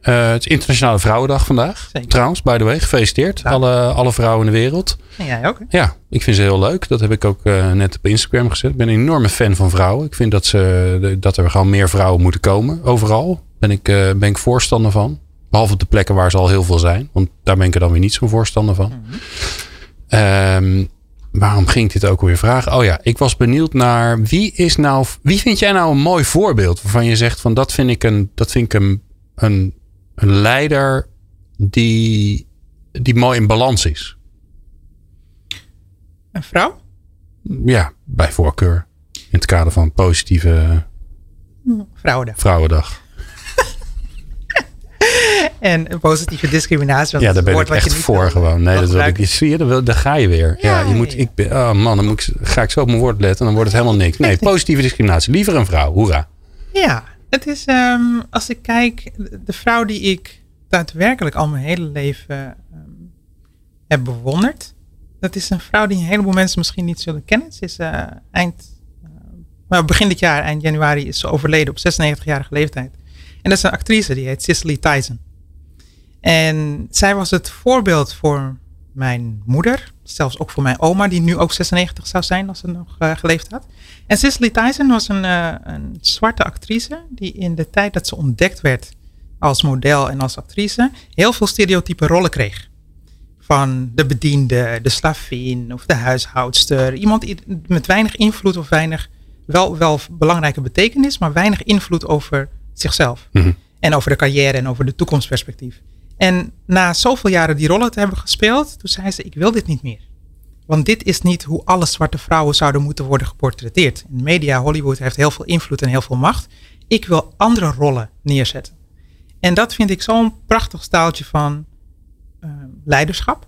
Uh, het is Internationale Vrouwendag vandaag. Zeker. Trouwens, by the way, gefeliciteerd. Ja. Alle, alle vrouwen in de wereld. En jij ook? Hè? Ja, ik vind ze heel leuk. Dat heb ik ook uh, net op Instagram gezet. Ik ben een enorme fan van vrouwen. Ik vind dat, ze, dat er gewoon meer vrouwen moeten komen. Overal ben ik, uh, ben ik voorstander van. Behalve op de plekken waar ze al heel veel zijn. Want daar ben ik er dan weer niet zo'n voorstander van. Mm -hmm. um, waarom ging ik dit ook alweer vragen? Oh ja, ik was benieuwd naar wie is nou. Wie vind jij nou een mooi voorbeeld waarvan je zegt van dat vind ik een, dat vind ik een, een, een leider die, die mooi in balans is? Een vrouw? Ja, bij voorkeur. In het kader van positieve Vrouwendag. Vrouwendag. [LAUGHS] en een positieve discriminatie. Ja, daar ben ik echt voor gewoon. Nee, dat wil ik. Zie je, daar, daar ga je weer. Ja, ja je moet. Ik ben, oh man, dan moet ik, ga ik zo op mijn woord letten en dan wordt het helemaal niks. Nee, positieve discriminatie. Liever een vrouw. Hoera. Ja, het is um, als ik kijk, de vrouw die ik daadwerkelijk al mijn hele leven um, heb bewonderd. Dat is een vrouw die een heleboel mensen misschien niet zullen kennen. Ze is uh, eind, uh, nou, begin dit jaar, eind januari, is ze overleden op 96-jarige leeftijd. En dat is een actrice, die heet Cicely Tyson. En zij was het voorbeeld voor mijn moeder, zelfs ook voor mijn oma, die nu ook 96 zou zijn als ze nog uh, geleefd had. En Cicely Tyson was een, uh, een zwarte actrice die in de tijd dat ze ontdekt werd als model en als actrice heel veel stereotype rollen kreeg. Van de bediende, de slavin of de huishoudster. Iemand met weinig invloed of weinig, wel, wel belangrijke betekenis, maar weinig invloed over zichzelf. Mm -hmm. En over de carrière en over de toekomstperspectief. En na zoveel jaren die rollen te hebben gespeeld, toen zei ze: Ik wil dit niet meer. Want dit is niet hoe alle zwarte vrouwen zouden moeten worden geportretteerd. De media, Hollywood heeft heel veel invloed en heel veel macht. Ik wil andere rollen neerzetten. En dat vind ik zo'n prachtig staaltje van uh, leiderschap,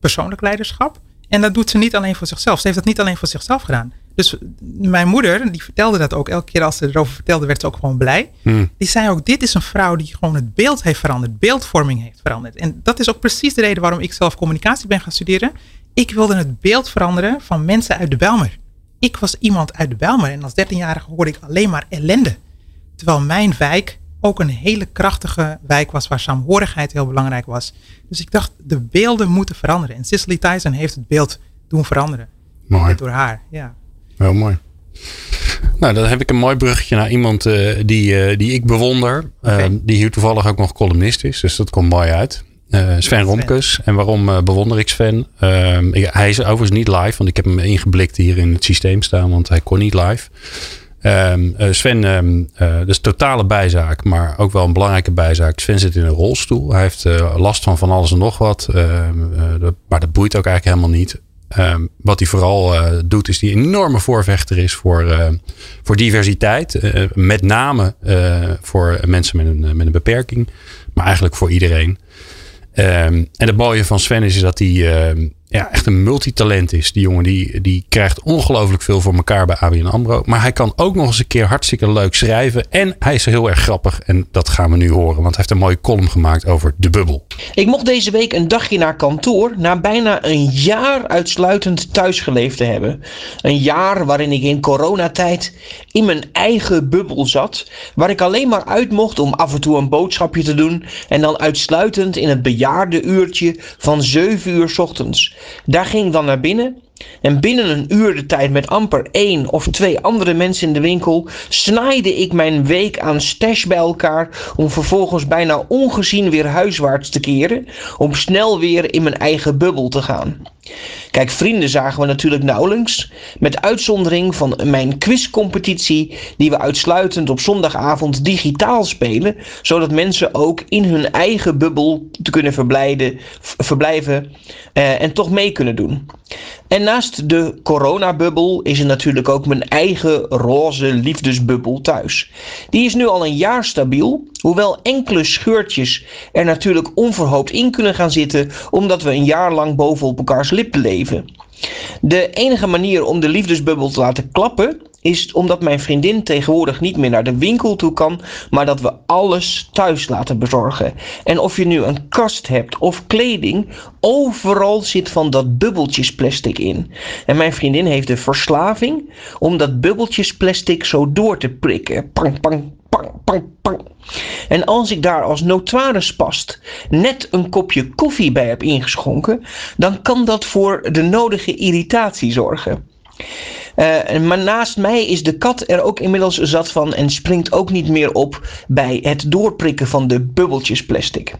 persoonlijk leiderschap. En dat doet ze niet alleen voor zichzelf. Ze heeft dat niet alleen voor zichzelf gedaan. Dus mijn moeder, die vertelde dat ook. Elke keer als ze erover vertelde, werd ze ook gewoon blij. Hmm. Die zei ook, dit is een vrouw die gewoon het beeld heeft veranderd. Beeldvorming heeft veranderd. En dat is ook precies de reden waarom ik zelf communicatie ben gaan studeren. Ik wilde het beeld veranderen van mensen uit de Belmer. Ik was iemand uit de Belmer. En als 13-jarige hoorde ik alleen maar ellende. Terwijl mijn wijk ook een hele krachtige wijk was waar saamhorigheid heel belangrijk was. Dus ik dacht, de beelden moeten veranderen. En Cicely Tyson heeft het beeld doen veranderen. Mooi. Door haar, ja. Heel mooi. Nou, dan heb ik een mooi bruggetje naar iemand uh, die, uh, die ik bewonder. Uh, die hier toevallig ook nog columnist is. Dus dat komt mooi uit. Sven, Sven Romkes. En waarom bewonder ik Sven? Ehm, hij is overigens niet live. Want ik heb hem ingeblikt hier in het systeem staan. Want hij kon niet live. Um, Sven, uh, dat is totale bijzaak, maar ook wel een belangrijke bijzaak. Sven zit in een rolstoel. Hij heeft last van van alles en nog wat. Maar dat boeit ook eigenlijk helemaal niet. Um, wat hij vooral doet, is die enorme voorvechter is voor, voor diversiteit. met name voor mensen met een, met een beperking, maar eigenlijk voor iedereen. en het mooie van Sven is, is dat hij ja, echt een multitalent is. Die jongen die, die krijgt ongelooflijk veel voor elkaar bij ABN AMRO. Maar hij kan ook nog eens een keer hartstikke leuk schrijven. En hij is heel erg grappig. En dat gaan we nu horen. Want hij heeft een mooie column gemaakt over de bubbel. Ik mocht deze week een dagje naar kantoor. Na bijna een jaar uitsluitend thuis geleefd te hebben. Een jaar waarin ik in coronatijd in mijn eigen bubbel zat. Waar ik alleen maar uit mocht om af en toe een boodschapje te doen. En dan uitsluitend in het bejaarde uurtje van 7 uur s ochtends. Daar ging ik dan naar binnen. En binnen een uur de tijd met amper één of twee andere mensen in de winkel snaaide ik mijn week aan stash bij elkaar om vervolgens bijna ongezien weer huiswaarts te keren om snel weer in mijn eigen bubbel te gaan. Kijk, vrienden zagen we natuurlijk nauwelijks, met uitzondering van mijn quizcompetitie die we uitsluitend op zondagavond digitaal spelen, zodat mensen ook in hun eigen bubbel te kunnen verblijden, verblijven eh, en toch mee kunnen doen. En naast de coronabubbel is er natuurlijk ook mijn eigen roze liefdesbubbel thuis. Die is nu al een jaar stabiel, hoewel enkele scheurtjes er natuurlijk onverhoopt in kunnen gaan zitten, omdat we een jaar lang bovenop elkaars leven. De enige manier om de liefdesbubbel te laten klappen is omdat mijn vriendin tegenwoordig niet meer naar de winkel toe kan, maar dat we alles thuis laten bezorgen. En of je nu een kast hebt of kleding, overal zit van dat bubbeltjesplastic in. En mijn vriendin heeft de verslaving om dat bubbeltjesplastic zo door te prikken. Pang, pang, pang, pang, pang. En als ik daar als notaris past net een kopje koffie bij heb ingeschonken, dan kan dat voor de nodige irritatie zorgen. Uh, maar naast mij is de kat er ook inmiddels zat van en springt ook niet meer op bij het doorprikken van de bubbeltjes plastic.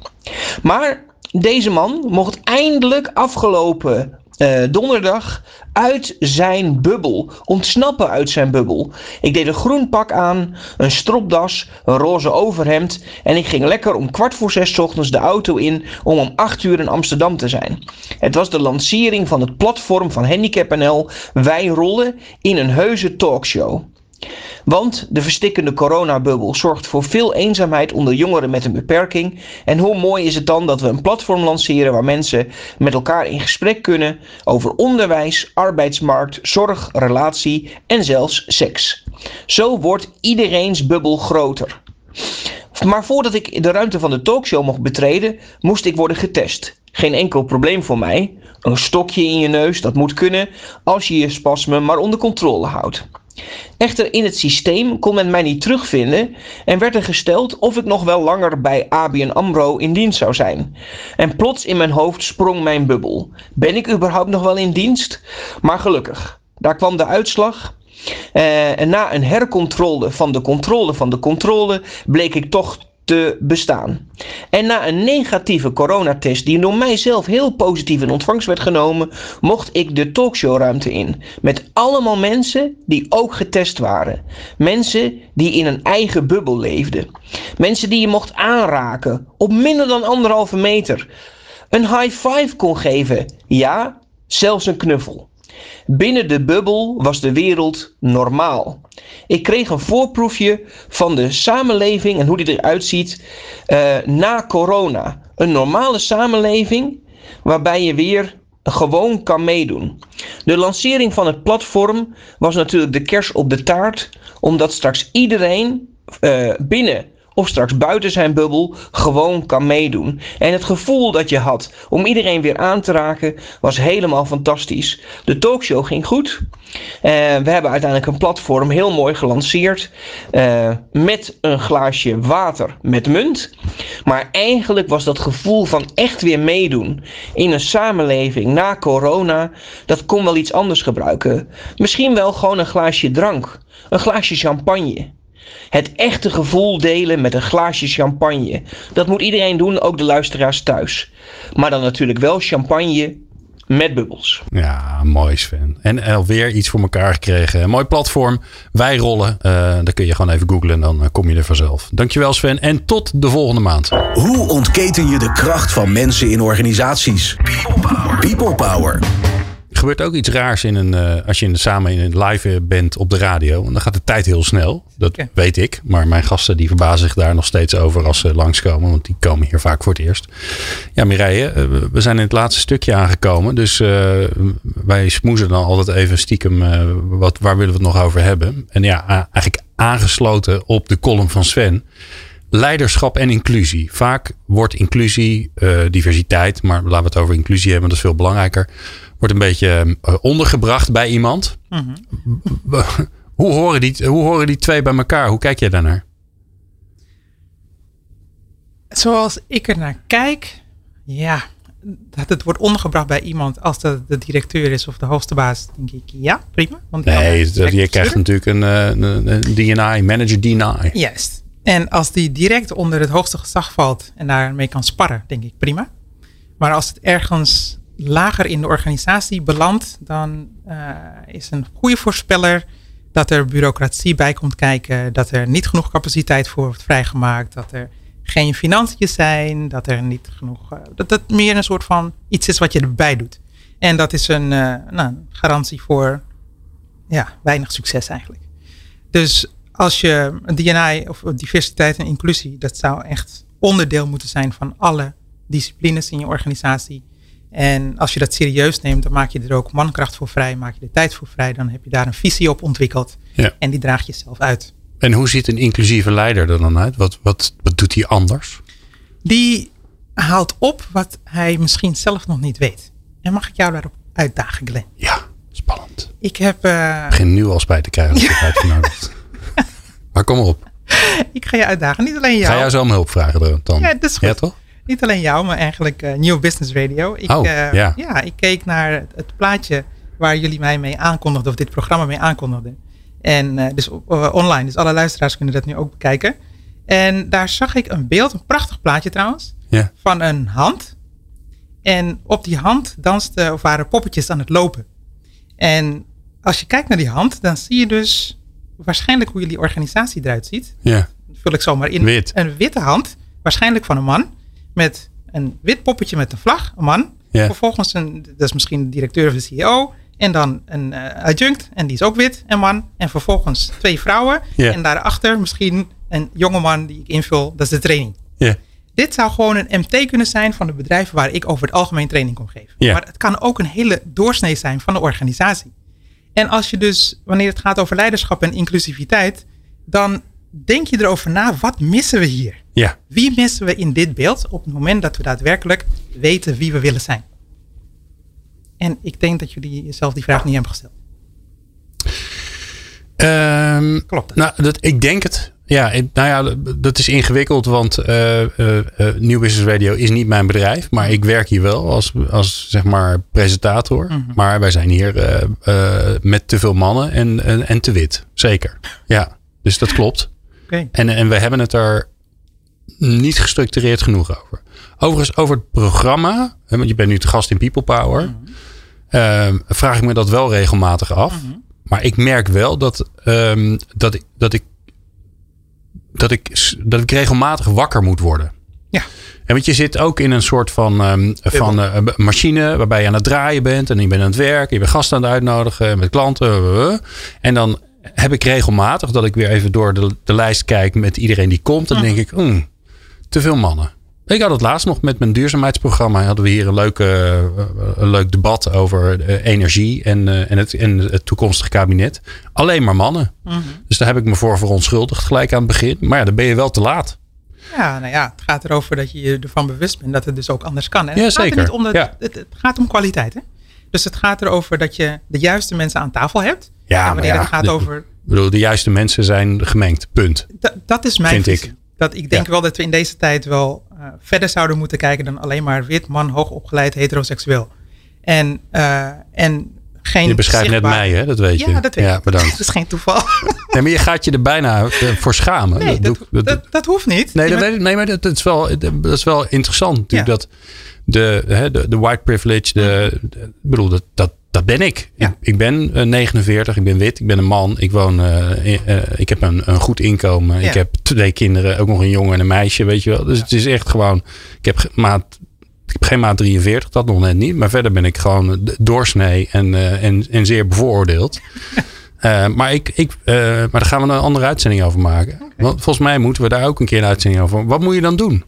Maar deze man mocht eindelijk afgelopen uh, donderdag uit zijn bubbel. Ontsnappen uit zijn bubbel. Ik deed een groen pak aan, een stropdas, een roze overhemd. En ik ging lekker om kwart voor zes ochtends de auto in om om acht uur in Amsterdam te zijn. Het was de lancering van het platform van HandicapNL Wij Rollen in een heuse talkshow. Want de verstikkende coronabubbel zorgt voor veel eenzaamheid onder jongeren met een beperking. En hoe mooi is het dan dat we een platform lanceren waar mensen met elkaar in gesprek kunnen over onderwijs, arbeidsmarkt, zorg, relatie en zelfs seks. Zo wordt iedereen's bubbel groter. Maar voordat ik de ruimte van de talkshow mocht betreden, moest ik worden getest. Geen enkel probleem voor mij. Een stokje in je neus, dat moet kunnen als je je spasmen maar onder controle houdt. Echter in het systeem kon men mij niet terugvinden en werd er gesteld of ik nog wel langer bij ABN AMRO in dienst zou zijn. En plots in mijn hoofd sprong mijn bubbel. Ben ik überhaupt nog wel in dienst? Maar gelukkig, daar kwam de uitslag. Uh, en na een hercontrole van de controle van de controle bleek ik toch te bestaan. En na een negatieve coronatest die door mijzelf heel positief in ontvangst werd genomen, mocht ik de talkshowruimte in. Met allemaal mensen die ook getest waren. Mensen die in een eigen bubbel leefden. Mensen die je mocht aanraken op minder dan anderhalve meter. Een high five kon geven. Ja, zelfs een knuffel. Binnen de bubbel was de wereld normaal. Ik kreeg een voorproefje van de samenleving en hoe die eruit ziet uh, na corona. Een normale samenleving waarbij je weer gewoon kan meedoen. De lancering van het platform was natuurlijk de kers op de taart, omdat straks iedereen uh, binnen of straks buiten zijn bubbel gewoon kan meedoen. En het gevoel dat je had om iedereen weer aan te raken was helemaal fantastisch. De talkshow ging goed. Uh, we hebben uiteindelijk een platform heel mooi gelanceerd uh, met een glaasje water met munt. Maar eigenlijk was dat gevoel van echt weer meedoen in een samenleving na corona, dat kon wel iets anders gebruiken. Misschien wel gewoon een glaasje drank, een glaasje champagne. Het echte gevoel delen met een glaasje champagne. Dat moet iedereen doen, ook de luisteraars thuis. Maar dan natuurlijk wel champagne met bubbels. Ja, mooi Sven. En alweer iets voor elkaar gekregen. Een mooi platform. Wij rollen. Uh, daar kun je gewoon even googlen en dan kom je er vanzelf. Dankjewel Sven en tot de volgende maand. Hoe ontketen je de kracht van mensen in organisaties? People Power. People Power gebeurt ook iets raars in een, uh, als je in, samen in een live bent op de radio. En dan gaat de tijd heel snel. Dat weet ik. Maar mijn gasten die verbazen zich daar nog steeds over als ze langskomen. Want die komen hier vaak voor het eerst. Ja, Mireille, uh, we zijn in het laatste stukje aangekomen. Dus uh, wij smoezen dan altijd even stiekem. wat, waar willen we het nog over hebben? En ja, eigenlijk aangesloten op de column van Sven leiderschap en inclusie. Vaak wordt inclusie, uh, diversiteit, maar laten we het over inclusie hebben, dat is veel belangrijker wordt een beetje uh, ondergebracht bij iemand. Mm -hmm. hoe, horen die, hoe horen die twee bij elkaar? Hoe kijk jij daarnaar? Zoals ik er naar kijk, ja, dat het wordt ondergebracht bij iemand als dat de directeur is of de hoogste baas, denk ik ja, prima. Want nee, je krijgt natuurlijk een, een, een DNI, manager DNI. Juist. En als die direct onder het hoogste gezag valt en daarmee kan sparren, denk ik prima. Maar als het ergens lager in de organisatie belandt, dan uh, is een goede voorspeller dat er bureaucratie bij komt kijken, dat er niet genoeg capaciteit voor wordt vrijgemaakt, dat er geen financiën zijn, dat er niet genoeg. Uh, dat het meer een soort van iets is wat je erbij doet. En dat is een uh, nou, garantie voor ja, weinig succes eigenlijk. Dus als je DNA of diversiteit en inclusie, dat zou echt onderdeel moeten zijn van alle disciplines in je organisatie. En als je dat serieus neemt, dan maak je er ook mankracht voor vrij, maak je de tijd voor vrij. Dan heb je daar een visie op ontwikkeld ja. en die draag je zelf uit. En hoe ziet een inclusieve leider er dan uit? Wat, wat, wat doet hij anders? Die haalt op wat hij misschien zelf nog niet weet. En mag ik jou daarop uitdagen, Glenn? Ja, spannend. Ik heb... Uh... Ik begin nu al spijt te krijgen dat ik [LAUGHS] uitgenodigd. maar kom op. Ik ga je uitdagen, niet alleen jou. Ga jou zo om hulp vragen dan? Ja, dat is goed. Ja, toch? Niet alleen jou, maar eigenlijk uh, New Business Radio. Ik, oh, uh, ja. ja, ik keek naar het plaatje waar jullie mij mee aankondigden, of dit programma mee aankondigden. En uh, dus online, dus alle luisteraars kunnen dat nu ook bekijken. En daar zag ik een beeld, een prachtig plaatje trouwens, ja. van een hand. En op die hand dansten, of waren poppetjes aan het lopen. En als je kijkt naar die hand, dan zie je dus waarschijnlijk hoe jullie organisatie eruit ziet. Ja. Vul ik zomaar in. Wit. Een witte hand, waarschijnlijk van een man met een wit poppetje met een vlag, een man. Vervolgens een, dat is misschien de directeur of de CEO. En dan een uh, adjunct, en die is ook wit, een man. En vervolgens twee vrouwen. En daarachter misschien een jongeman die ik invul, dat is de training. Ja. Dit zou gewoon een MT kunnen zijn van de bedrijven waar ik over het algemeen training kom geven. Maar het kan ook een hele doorsnee zijn van de organisatie. En als je dus, wanneer het gaat over leiderschap en inclusiviteit, dan denk je erover na, wat missen we hier? Ja. Wie missen we in dit beeld op het moment dat we daadwerkelijk weten wie we willen zijn? En ik denk dat jullie jezelf die vraag niet hebben gesteld. Um, Klopt. Dat? Nou, dat, ik denk het. Ja, nou ja, dat is ingewikkeld, want uh, uh, uh, New Business Radio is niet mijn bedrijf, maar ik werk hier wel als, als zeg maar presentator. Mhm. Maar wij zijn hier met te veel mannen en, en, en te wit. Zeker. Ja, dus dat klopt. En, en we hebben het er niet gestructureerd genoeg over. Overigens, over het programma, hè, want je bent nu te gast in People Power, ehm, vraag ik me dat wel regelmatig af. Maar ik merk wel dat, ehm, dat, ik, dat, ik, dat, ik, dat ik regelmatig wakker moet worden. Ja. En want je zit ook in een soort van, ehm, van eh, machine waarbij je aan het draaien bent. En je bent aan het werk. Je bent gasten aan het uitnodigen met klanten. eh, eh. En dan heb ik regelmatig dat ik weer even door de, de lijst kijk met iedereen die komt. Dan denk ik, hmm, te veel mannen. Ik had het laatst nog met mijn duurzaamheidsprogramma. Hadden we hier een, leuke, eh, een leuk debat over eh, energie en, eh, en, het, en het toekomstige kabinet. Alleen maar mannen. Dus daar heb ik me voor verontschuldigd gelijk aan het begin. Maar ja, dan ben je wel te laat. Ja, nou ja, het gaat erover dat je je ervan bewust bent dat het dus ook anders kan. En Ja, het gaat zeker. Er niet om dat, Ja. het, het gaat om kwaliteit. Hè? Dus het gaat erover dat je de juiste mensen aan tafel hebt. Ja, en wanneer ja, het gaat de- over. Ik bedoel, de juiste mensen zijn gemengd. Punt. Da- dat is mijn Vind ik. Dat ik denk Ja. wel dat we in deze tijd wel eh, verder zouden moeten kijken dan alleen maar wit, man, hoogopgeleid, heteroseksueel. En, eh, en geen. Je beschrijft net mij, hè? Dat weet je. Ja, dat weet ja, ik. bedankt. [LAUGHS] Dat is geen toeval. [LAUGHS] Nee, maar je gaat je er bijna eh, voor schamen. Nee, dat, dat, dat, hoeft niet. Nee, dat weet nee maar dat, is wel, dat is wel interessant natuurlijk. Dat de, hè, de, de white privilege, de, bedoel, dat, dat, dat ben ik. Ja. ik. Ik ben eh, 49, ik ben wit, ik ben een man. Ik woon, eh, in- eh, ik heb een, een goed inkomen. Ja. Ik heb twee kinderen, ook nog een jongen en een meisje, weet je wel. Dus het is echt gewoon, ik heb maat, ik heb geen maat 43, dat nog net niet. Maar verder ben ik gewoon doorsnee en, eh, en, en zeer bevooroordeeld. [LAUGHS] Eh, maar, ik, ik, eh, maar daar gaan we een andere uitzending over maken. Want volgens mij moeten we daar ook een keer een uitzending over. Wat moet je dan doen?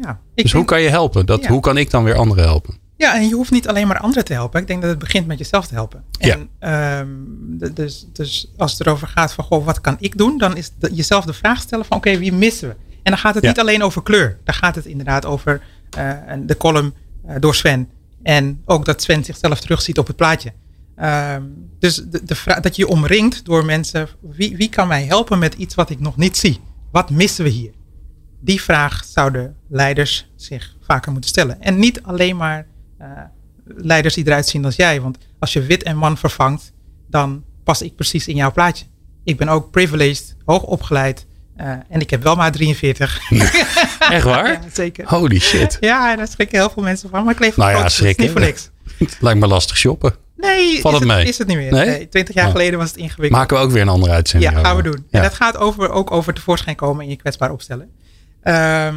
Ja, dus denk- hoe kan je helpen? Dat, Ja. Hoe kan ik dan weer anderen helpen? Ja, en je hoeft niet alleen maar anderen te helpen. Ik denk dat het begint met jezelf te helpen. Ja. En, ehm, dus, dus als het erover gaat van, goh, wat kan ik doen? Dan is de- jezelf de vraag stellen van, oké, wie missen we? En dan gaat het Ja. niet alleen over kleur. Dan gaat het inderdaad over eh, de column eh, door Sven. En ook dat Sven zichzelf terugziet op het plaatje. Ehm, dus de, de vraag, dat je je omringt door mensen. Wie, wie kan mij helpen met iets wat ik nog niet zie? Wat missen we hier? Die vraag zouden leiders zich vaker moeten stellen. En niet alleen maar eh, leiders die eruit zien als jij. Want als je wit en man vervangt, dan pas ik precies in jouw plaatje. Ik ben ook privileged, hoog opgeleid. eh, en ik heb wel maar 43. [LAUGHS] Echt waar? [LAUGHS] ja, zeker. Holy shit. Ja, en daar schrikken heel veel mensen van. Maar ik leef Nou ja, dus schrikken. niet voor niks. [LAUGHS] Lijkt me lastig shoppen. Nee, Valt is het mee? Is het niet meer. Nee? Nee? 20 jaar Oh. geleden was het ingewikkeld. Maken we ook weer een andere uitzending Ja, gaan we doen. Ja. En dat gaat over, ook over tevoorschijn komen en je kwetsbaar opstellen. Ehm,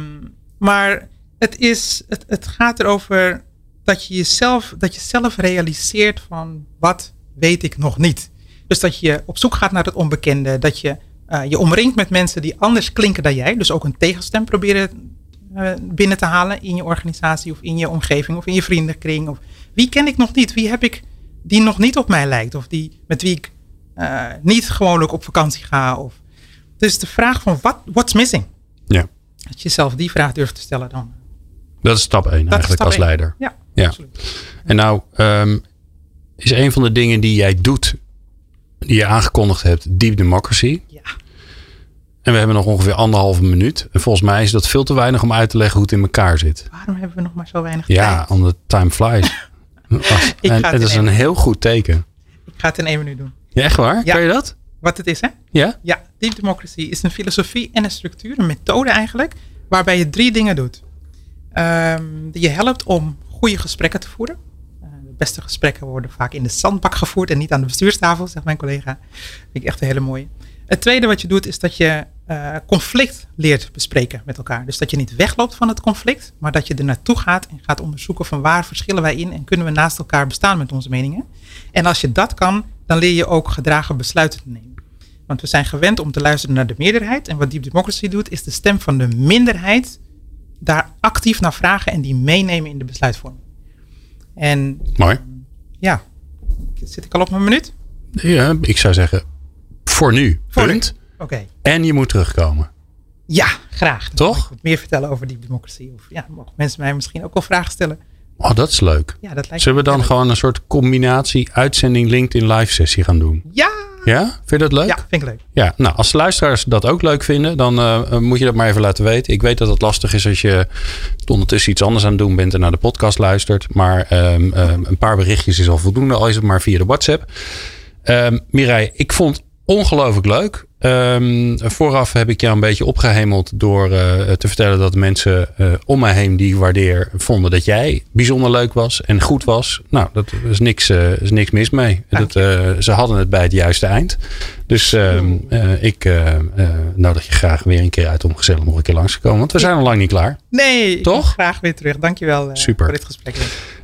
maar het, is, het, het gaat erover dat je jezelf, dat je zelf realiseert van wat weet ik nog niet. Dus dat je op zoek gaat naar het onbekende. Dat je eh, je omringt met mensen die anders klinken dan jij. Dus ook een tegenstem proberen eh, binnen te halen in je organisatie of in je omgeving of in je vriendenkring. Of wie ken ik nog niet? Wie heb ik die nog niet op mij lijkt? Of die met wie ik eh, niet gewoonlijk op vakantie ga? Of... Dus de vraag van wat what's missing? Ja. Als je jezelf die vraag durft te stellen, dan. Dat is stap 1 Dat is eigenlijk stap als één. leider. Ja, Ja. absoluut. En nou, ehm, is een van de dingen die jij doet, die je aangekondigd hebt, Deep Democracy. Ja. En we hebben nog ongeveer anderhalve minuut. En volgens mij is dat veel te weinig om uit te leggen hoe het in elkaar zit. Waarom hebben we nog maar zo weinig Ja, tijd? omdat time flies. [LAUGHS] Ach, en het is een heel goed teken. Ik ga het in één minuut doen. Ja, echt waar? Ja. Kan je dat? Wat het is, hè? Ja? Ja, Deep Democracy is een filosofie en een structuur, een methode eigenlijk, waarbij je drie dingen doet. Ehm, die je helpt om goede gesprekken te voeren. Eh, de beste gesprekken worden vaak in de zandbak gevoerd en niet aan de bestuurstafel, zegt mijn collega. Vind ik echt een hele mooie. Het tweede wat je doet is dat je eh, conflict leert bespreken met elkaar. Dus dat je niet wegloopt van het conflict, maar dat je er naartoe gaat en gaat onderzoeken van waar verschillen wij in en kunnen we naast elkaar bestaan met onze meningen. En als je dat kan, dan leer je ook gedragen besluiten te nemen. Want we zijn gewend om te luisteren naar de meerderheid. En wat Deep Democracy doet, is de stem van de minderheid daar actief naar vragen en die meenemen in de besluitvorming. En Mooi. ja, zit ik al op mijn minuut? Ja, ik zou zeggen, voor nu. Voor punt. Oké. En je moet terugkomen. Ja, graag. Dan Toch? ik wat meer vertellen over Deep Democracy. Of ja, mogen mensen mij misschien ook wel vragen stellen. Oh, dat is leuk. Ja, dat lijkt Zullen we dan gewoon een soort combinatie uitzending LinkedIn live sessie gaan doen? Ja! Ja? Vind je dat leuk? Ja, vind ik leuk. Ja, nou, als de luisteraars dat ook leuk vinden, dan eh, moet je dat maar even laten weten. Ik weet dat het lastig is als je ondertussen iets anders aan het doen bent en naar de podcast luistert. Maar ehm, ehm, een paar berichtjes is al voldoende, al is het maar via de WhatsApp. Ehm Mireille, ik vond ongelooflijk leuk. Ehm, vooraf heb ik jou een beetje opgehemeld door eh, te vertellen dat mensen eh, om mij heen die ik waardeer vonden dat jij bijzonder leuk was en goed was. Nou, dat is niks, eh, is niks mis mee. Dat, ze hadden het bij het juiste eind. Dus ehm, eh, ik nodig je graag weer een keer uit om gezellig nog een keer langs te komen. Want we zijn nog lang niet klaar. Nee, Toch? graag weer terug. Dankjewel uh, Super. voor dit gesprek.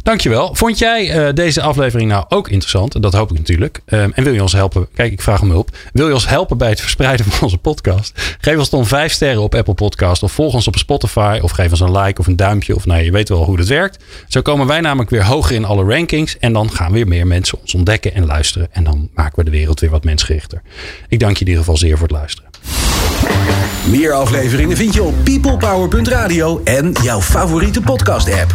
Dankjewel. Vond jij uh, deze aflevering nou ook interessant? Dat hoop ik natuurlijk. Um, en wil je ons helpen? Kijk, ik vraag om hulp. Wil je ons helpen bij het verspreiden [LAUGHS] van onze podcast? Geef ons dan vijf sterren op Apple Podcast. Of volg ons op Spotify. Of geef ons een like of een duimpje. Of nou, je weet wel hoe dat werkt. Zo komen wij namelijk weer hoger in alle rankings. En dan gaan weer meer mensen ons ontdekken en luisteren. En dan maken we de wereld weer wat mensgerichter. Ik dank je in ieder geval zeer voor het luisteren. Meer afleveringen vind je op peoplepower.radio en jouw favoriete podcast app.